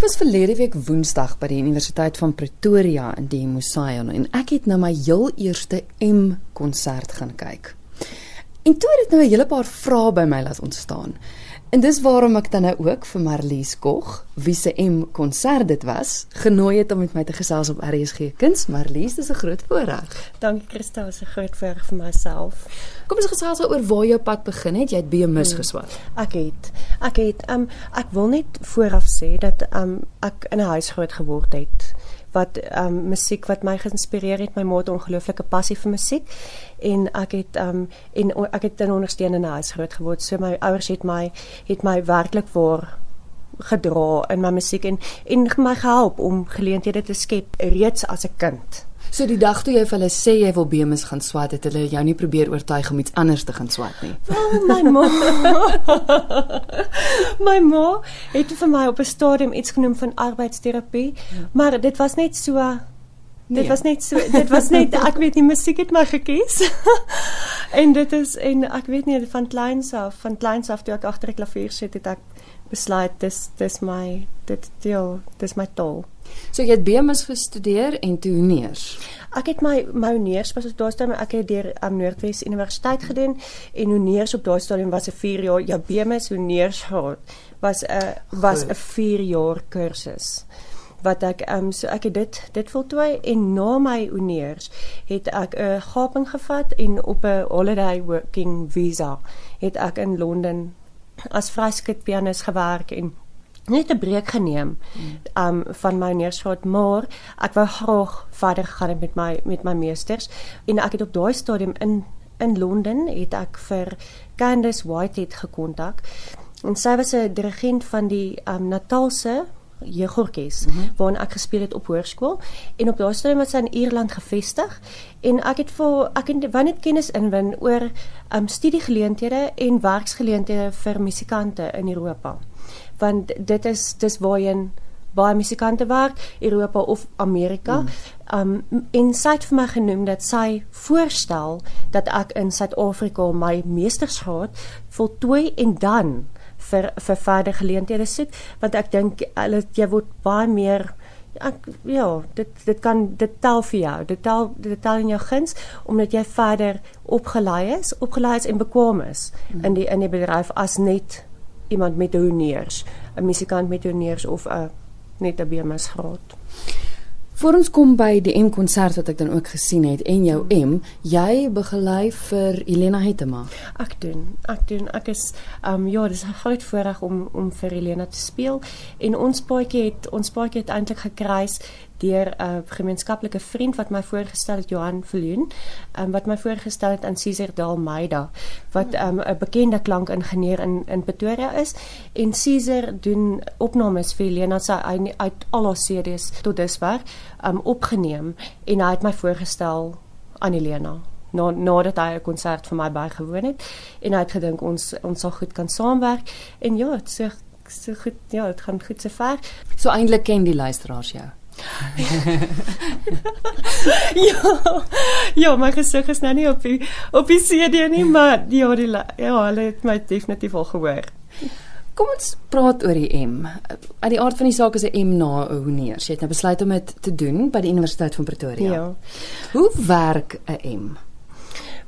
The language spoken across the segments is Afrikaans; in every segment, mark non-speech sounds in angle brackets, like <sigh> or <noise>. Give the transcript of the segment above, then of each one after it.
Ek was verlede week Woensdag by die Universiteit van Pretoria in die Museum en ek het nou my heel eerste M konsert gaan kyk. En toe het dit nou 'n hele paar vrae by my laat ontstaan. En dis waarom ek dan nou ook vir Marlies Kog, wie se M konsert dit was, genooi het om met my te gesels op RSG Kuns. Marlies, dis 'n groot voorreg. Dankie Christa, dis 'n groot voorreg vir myself. Kom ons gesels oor waar jou pad begin het. Jy het BMus geswat. Ek het ek het um ek wil net vooraf sê dat um ek in 'n huis groot geword het wat um musiek wat my geïnspireer het, my ma het 'n ongelooflike passie vir musiek en ek het um en ek het in ondersteunende huis groot geword. So my ouers het my het my werklik waar gedra in my musiek en en my gehelp om geleenthede te skep reeds as 'n kind. So die dag toe jy vir hulle sê jy wil BMus gaan swat, het hulle jou nie probeer oortuig om iets anders te gaan swat nie. Oh, my ma. <laughs> my ma het vir my op 'n stadium iets genoem van arbeidsterapie, maar dit was net so Dit Nee. was net so dit was net <laughs> ek weet nie musiek het my gekies. <laughs> en dit is en ek weet nie van kleins af van kleins af toe ek agter die klavier sit het ek besluit dis dis my dit ja, dis my taal. So jy het BMus gestudeer en toe neers. Ek het my my honeurs was op daai stadium ek het deur am Noordwes Universiteit gedoen en honeurs op daai stadium was 'n 4 jaar ja BMS honeurs graad was 'n was 'n 4 jaar kursus wat ek ehm um, so ek het dit dit voltooi en na my honeurs het ek 'n gaping gevat en op 'n holiday working visa het ek in Londen as vryskut pianis gewerk en net 'n breek geneem um van my neersgraad maar ek wou graag verder gaan met my met my meesters en ek het op daai stadium in in Londen het ek vir Candice Whitehead gekontak en sy was 'n dirigent van die um Natalse jeugorkes mm -hmm. waarin ek gespeel het op hoërskool en op daai stadium was sy in Ierland gevestig en ek het vir ek het net kennis inwin oor um studiegeleenthede en werksgeleenthede vir musikante in Europa want dit is dis waarheen baie musikante werk Europa of Amerika. Mm. Um en sy het vir my genoem dat sy voorstel dat ek in Suid-Afrika my meestersgraad voltooi en dan vir vir verder geleenthede soek want ek dink hulle jy word baie meer ek ja dit dit kan dit tel vir jou dit tel dit tel in jou guns omdat jy verder opgelei is opgelei is en bekwam is mm. in die in die bedryf as net iemand met honeurs 'n musikant met honeurs of 'n net 'n BMS graad. Voor ons kom by die M konsert wat ek dan ook gesien het en jou M, jy begelei vir Elena Hetema. Ek doen. Ek doen. Ek is um ja, dis 'n groot voorreg om om vir Elena te speel en ons paadjie het ons paadjie het eintlik gekruis deur 'n uh, gemeenskaplike vriend wat my voorgestel het Johan Viljoen, um, wat my voorgestel het aan Cesar Dalmeida wat 'n um, 'n bekende klankingenieur in in Pretoria is en Cesar doen opnames vir Elena se uit, uit al haar CD's tot dusver um, opgeneem en hy het my voorgestel aan Elena na nadat hy 'n konsert vir my bygewoon het en hy het gedink ons ons sal goed kan saamwerk en ja, dit so so goed ja, dit gaan goed sover. So eintlik ken die luisteraars jou. Ja. Ja, my gesig is nou nie op die op die CD nie, maar ja, die ja, hulle het my definitief al gehoor. Kom ons praat oor die M. Uit die aard van die saak is 'n M na 'n honeurs. Jy het nou besluit om dit te doen by die Universiteit van Pretoria. Ja. Hoe werk 'n M?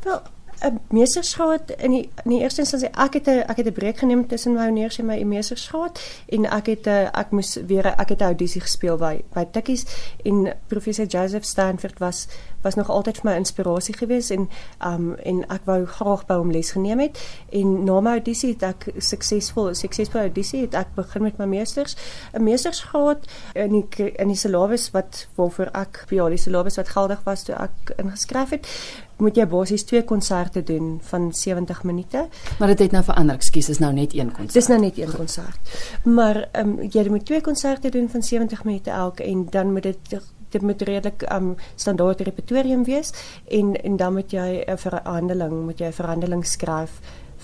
Wel, 'n meestersgraad in die in die eerste instansie. Ek het 'n ek het 'n breek geneem tussen my honeurs en my meestersgraad en ek het 'n ek moes weer ek het 'n audisie gespeel by by Tikkies en professor Joseph Stanford was was nog altyd vir my inspirasie gewees en um en ek wou graag by hom les geneem het en na my audisie het ek suksesvol suksesvol audisie het ek begin met my meesters 'n meestersgraad in die in die syllabus wat waarvoor ek ja die syllabus wat geldig was toe ek ingeskryf het moet jy basies twee konserte doen van 70 minute. Maar dit het nou verander. Ekskuus, is nou net een konsert. Dis nou net een konsert. Maar ehm um, jy moet twee konserte doen van 70 minute elk en dan moet dit dit moet redelik um standaard repertorium wees en en dan moet jy 'n verhandeling, moet jy 'n verhandeling skryf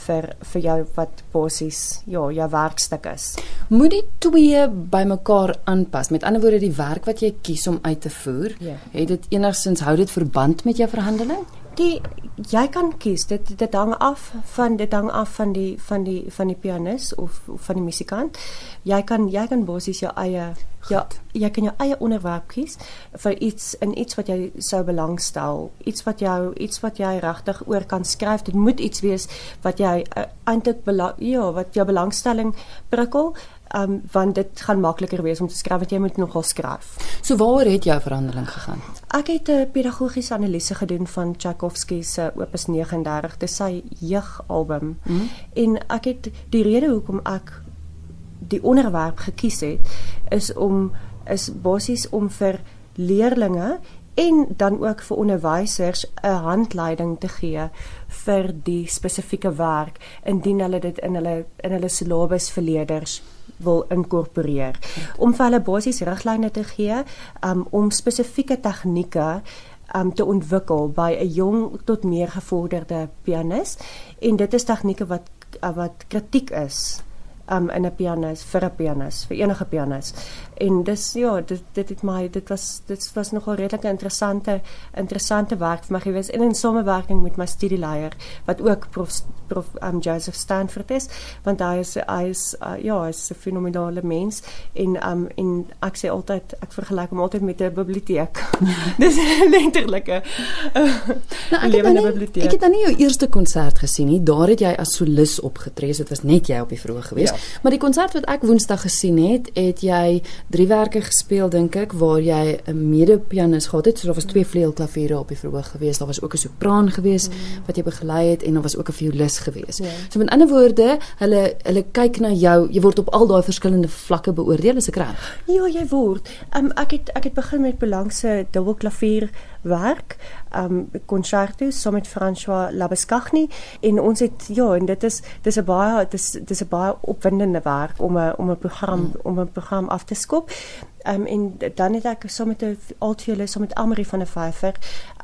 vir vir jou wat basies ja, jou werkstuk is. Moet die twee bymekaar aanpas. Met ander woorde, die werk wat jy kies om uit te voer, Ja. het dit enigsins hou dit verband met jou verhandeling? Die jy kan kies. Dit dit hang af van dit hang af van die van die van die pianis of, of van die musikant. Jy kan jy kan basies jou eie ja, jy kan jou eie onderwerp kies vir iets in iets wat jy sou belangstel, iets wat jou iets wat jy regtig oor kan skryf. Dit moet iets wees wat jy uh, eintlik ja, wat jou belangstelling prikkel um, want dit gaan makliker wees om te skryf want jy moet nogal skryf. So waaroor het jou verandering gegaan? Ek het 'n pedagogiese analise gedoen van Tchaikovsky se Opus 39, dis sy jeugalbum. Mm -hmm. En ek het die rede hoekom ek die onderwerp gekies het is om is basies om vir leerdlinge en dan ook vir onderwysers 'n handleiding te gee vir die spesifieke werk indien hulle dit in hulle in hulle syllabus vir leerders wil inkorporeer. Om vir hulle basiese riglyne te gee um, om spesifieke tegnieke um, te ontwikkel by 'n jong tot meer gevorderde pianis en dit is tegnieke wat wat kritiek is um, in 'n pianis vir 'n pianis vir enige pianis en dis ja dit dit het my dit was dit was nogal redelik interessante interessante werk vir my gewees. En in samewerking met my studieleier wat ook prof prof um, Joseph Stanford is want hy is hy is uh, ja hy is 'n fenominale mens. En um en ek sê altyd ek vergelyk hom altyd met 'n biblioteek <laughs> dis <laughs> letterlike uh, nou, lewende biblioteek ek het dan nie jou eerste konsert gesien nie. Daar het jy as solis opgetree dit was net jy op die verhoog gewees. Ja. Maar die konsert wat ek woensdag gesien het het jy drie werke gespeel dink ek waar jy 'n mede-pianis gehad het. So daar was twee vleuelklaviere op die verhoog geweest. Daar was ook 'n sopran geweest mm. wat jy begelei het en daar was ook 'n violis geweest. Yeah. Ja. So met ander woorde, hulle hulle kyk na jou. Jy word op al daai verskillende vlakke beoordeel as ek reg. Ja, jy word. Um, ek het ek het begin met belangse dubbelklavier werk um concerto saam met François Labescagni en ons het ja en dit is dis 'n baie dis dis 'n baie opwindende werk om 'n om 'n program mm. om 'n program af te skop. Um en dan het ek saam met 'n altviool saam met Amri van der Vyver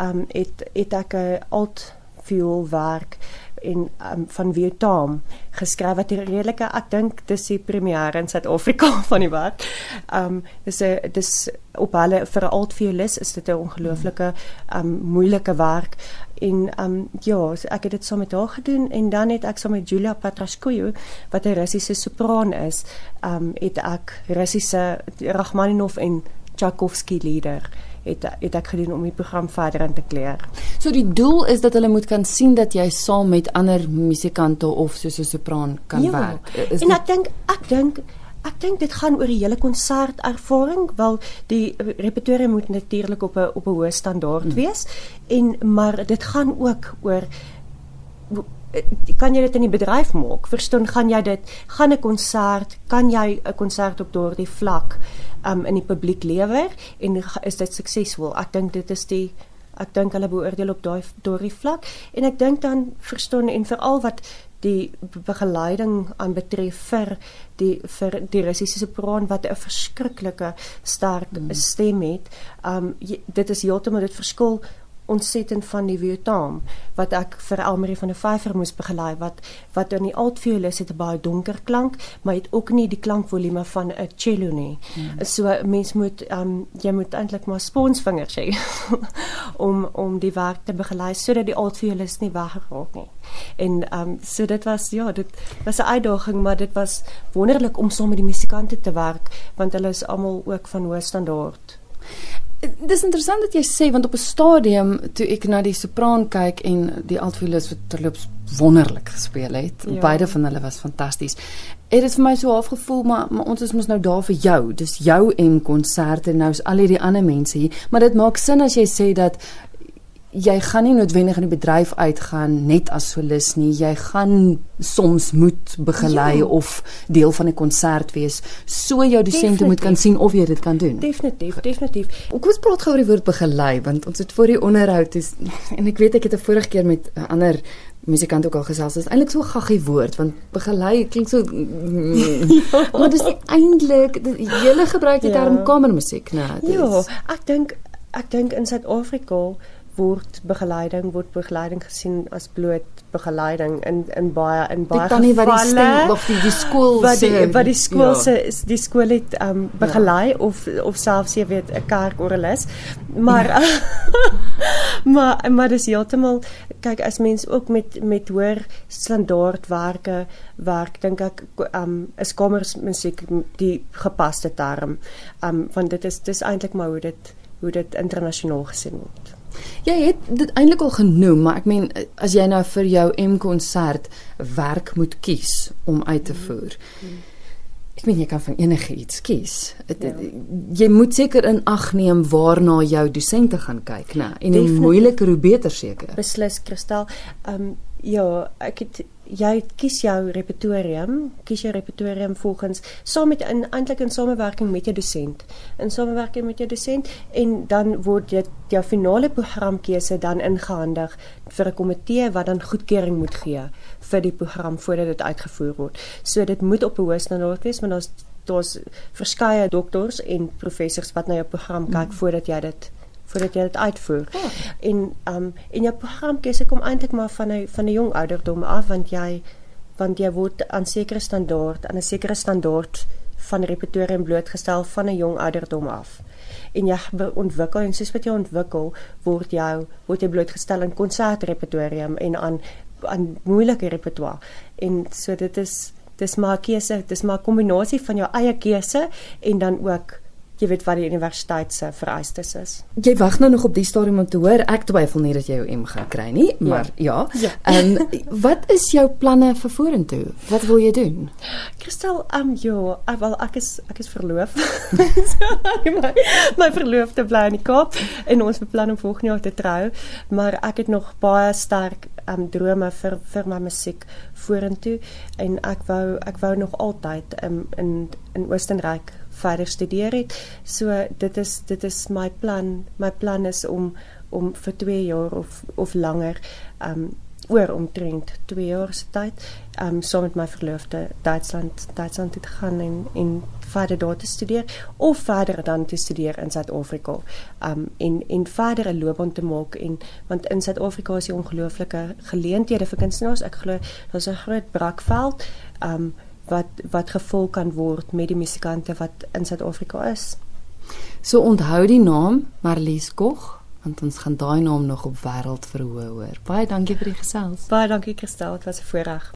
um het het ek 'n alt viool werk en um, van Vietnam geskryf wat redelike ek dink dis die premier in Suid-Afrika <laughs> van die werk. Um dis 'n dis op hulle vir 'n altviolis is dit 'n ongelooflike um moeilike werk en um ja, so ek het dit saam met haar gedoen en dan het ek saam met Julia Patrashkoyo wat 'n Russiese sopraan is, um het ek Russiese Rachmaninov en Tchaikovsky lieder het het ek gedoen om die program verder in te kleer. So die doel is dat hulle moet kan sien dat jy saam met ander musikante of soos 'n sopran kan ja, werk. Is en ek dink ek dink ek dink dit gaan oor die hele konsertervaring, wel die repertoire moet natuurlik op 'n op 'n hoë standaard hmm. wees en maar dit gaan ook oor kan jy dit in die bedryf maak? Verstaan, gaan jy dit gaan 'n konsert, kan jy 'n konsert op daardie vlak um, in die publiek lewer en is dit suksesvol? Ek dink dit is die ek dink hulle beoordeel op daai daardie vlak en ek dink dan verstaan en veral wat die begeleiding aan betref vir die vir die Russiese sopran wat 'n verskriklike sterk mm. stem het. Um dit is heeltemal dit verskil ontsettend van die Vietnam wat ek vir Elmarie van der Vyver moes begelei wat wat in die altviolis het 'n baie donker klank maar het ook nie die klankvolume van 'n cello nie. Hmm. So mens moet um jy moet eintlik maar sponsvingers <laughs> hê om om die werk te begelei sodat die altviolis nie wegraak nie. En um so dit was ja, dit was 'n uitdaging maar dit was wonderlik om saam met die musikante te werk want hulle is almal ook van hoë standaard. Dis interessant dat jy sê want op 'n stadium toe ek na die sopran kyk en die altviolis wat terloops wonderlik gespeel het. Ja. Beide van hulle was fantasties. Het dit vir my so half gevoel maar, maar ons is mos nou daar vir jou. Dis jou en konserte nou is al hierdie ander mense hier, maar dit maak sin as jy sê dat jy gaan nie noodwendig in die bedryf uitgaan net as solis nie. Jy gaan soms moet begelei ja. of deel van 'n konsert wees. So jou dosente moet kan sien of jy dit kan doen. Definitief, definitief. Kom ons praat gou oor die woord begelei want ons het voor die onderhoud is en ek weet ek het 'n vorige keer met 'n ander musikant ook al gesels. Dit is eintlik so 'n gaggie woord want begelei klink so <laughs> ja. Maar dis eintlik die hele gebruik die ja. term kamermusiek, né? Ja, ek dink ek dink in Suid-Afrika word begeleiding word begeleiding gesien as bloot begeleiding in in baie in baie Dit dan nie wat die stem gevalle of die die skool wat die se wat die skool ja. se is die skool het um begelei ja. of of selfs jy weet 'n kerkoralis maar ja. <laughs> maar maar dis heeltemal kyk as mens ook met met hoër standaardwerke werk dink ek um is kamersmusiek die gepaste term um want dit is dis eintlik maar hoe dit hoe dit internasionaal gesien word. Jy het dit eintlik al genoem, maar ek meen as jy nou vir jou M-konsert werk moet kies om uit te voer. Ek meen jy kan van enige iets kies. Ja. Jy moet seker in ag neem waarna jou dosente gaan kyk, né? En hoe moeiliker hoe beter seker. Beslis Kristal. Um ja, ek het jy kies jou repertorium, kies jou repertorium volgens saam met in eintlik in samewerking met jou dosent. In samewerking met jou dosent en dan word dit jou finale programkeuse dan ingehandig vir 'n komitee wat dan goedkeuring moet gee vir die program voordat dit uitgevoer word. So dit moet op 'n hoë standaard wees, maar daar's daar's verskeie doktors en professors wat na jou program kyk mm. voordat jy dit voordat jy dit uitvoer. Oh. En um en jou programkeuse kom eintlik maar van 'n van 'n jong ouderdom af want jy want jy word aan sekere standaard aan 'n sekere standaard van repertorium blootgestel van 'n jong ouderdom af. En jy ontwikkel en soos wat jy ontwikkel, word jou word jy blootgestel aan konsertrepertorium en aan aan moeilike repertoire. En so dit is dis maar 'n keuse, dis maar 'n kombinasie van jou eie keuse en dan ook jy weet wat die universiteit se vereistes is. Jy wag nou nog op die stadium om te hoor. Ek twyfel nie dat jy jou M gaan kry nie, maar ja. ja. Ehm ja. um, wat is jou planne vir vorentoe? Wat wil jy doen? Kristal, ehm um, ja, ek wel ek is ek is verloof. <laughs> my, my verloofde bly in die Kaap en ons beplan om volgende jaar te trou, maar ek het nog baie sterk ehm um, drome vir vir my musiek vorentoe en ek wou ek wou nog altyd um, in in Oostenryk verder studeer het. So dit is dit is my plan. My plan is om om vir 2 jaar of of langer um oor omtrent 2 jaar se tyd um saam met my verloofde Duitsland Duitsland te gaan en en verder daar te studeer of verder dan te studeer in Suid-Afrika. Um en en verder 'n loopbaan te maak en want in Suid-Afrika is die ongelooflike geleenthede vir kunstenaars. Ek glo daar's 'n groot brakveld. Um wat wat gevolg kan word met die musikante wat in Suid-Afrika is. So onthou die naam Marlies Koch want ons gaan daai naam nog op wêreld verhoor hoor. Baie dankie vir die gesels. Baie dankie Christel, dit was 'n voorreg.